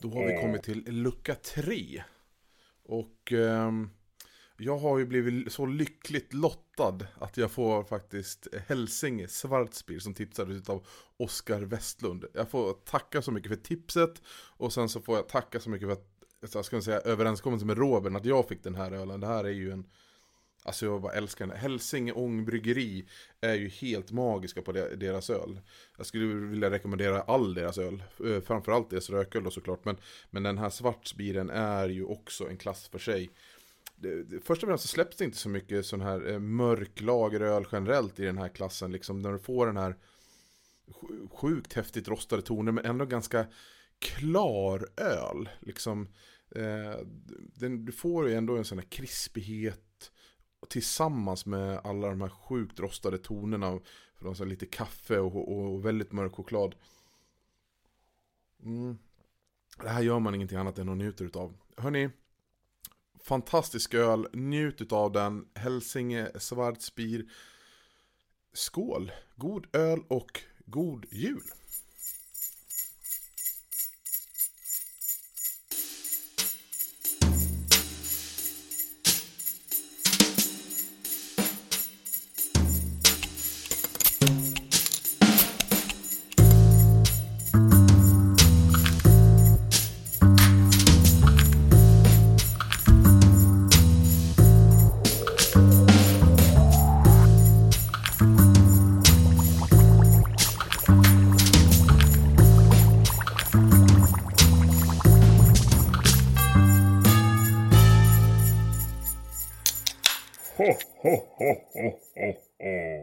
Då har vi kommit till lucka tre. Och eh, jag har ju blivit så lyckligt lottad att jag får faktiskt Hälsinge Svartspir som tipsades av Oskar Westlund. Jag får tacka så mycket för tipset och sen så får jag tacka så mycket för att, jag ska säga överenskommelsen med Robin att jag fick den här ölen. Det här är ju en Alltså jag bara älskar den. Hälsinge Ångbryggeri är ju helt magiska på deras öl. Jag skulle vilja rekommendera all deras öl. Eh, framförallt deras rököl då såklart. Men, men den här svartsbiren är ju också en klass för sig. Först och främst så släpps det inte så mycket sån här eh, mörk lageröl generellt i den här klassen. Liksom när du får den här sjukt häftigt rostade toner men ändå ganska klar öl. Liksom, eh, den, du får ju ändå en sån här krispighet tillsammans med alla de här sjukt rostade tonerna. Från så lite kaffe och, och, väldigt mörk choklad. Mm. Det här gör man ingenting annat än att njuta utav. Hörni, fantastisk öl, njut utav den. Hälsinge Svartspir. Skål! God öl och god jul! ho, ho, ho, ho, ho, ho.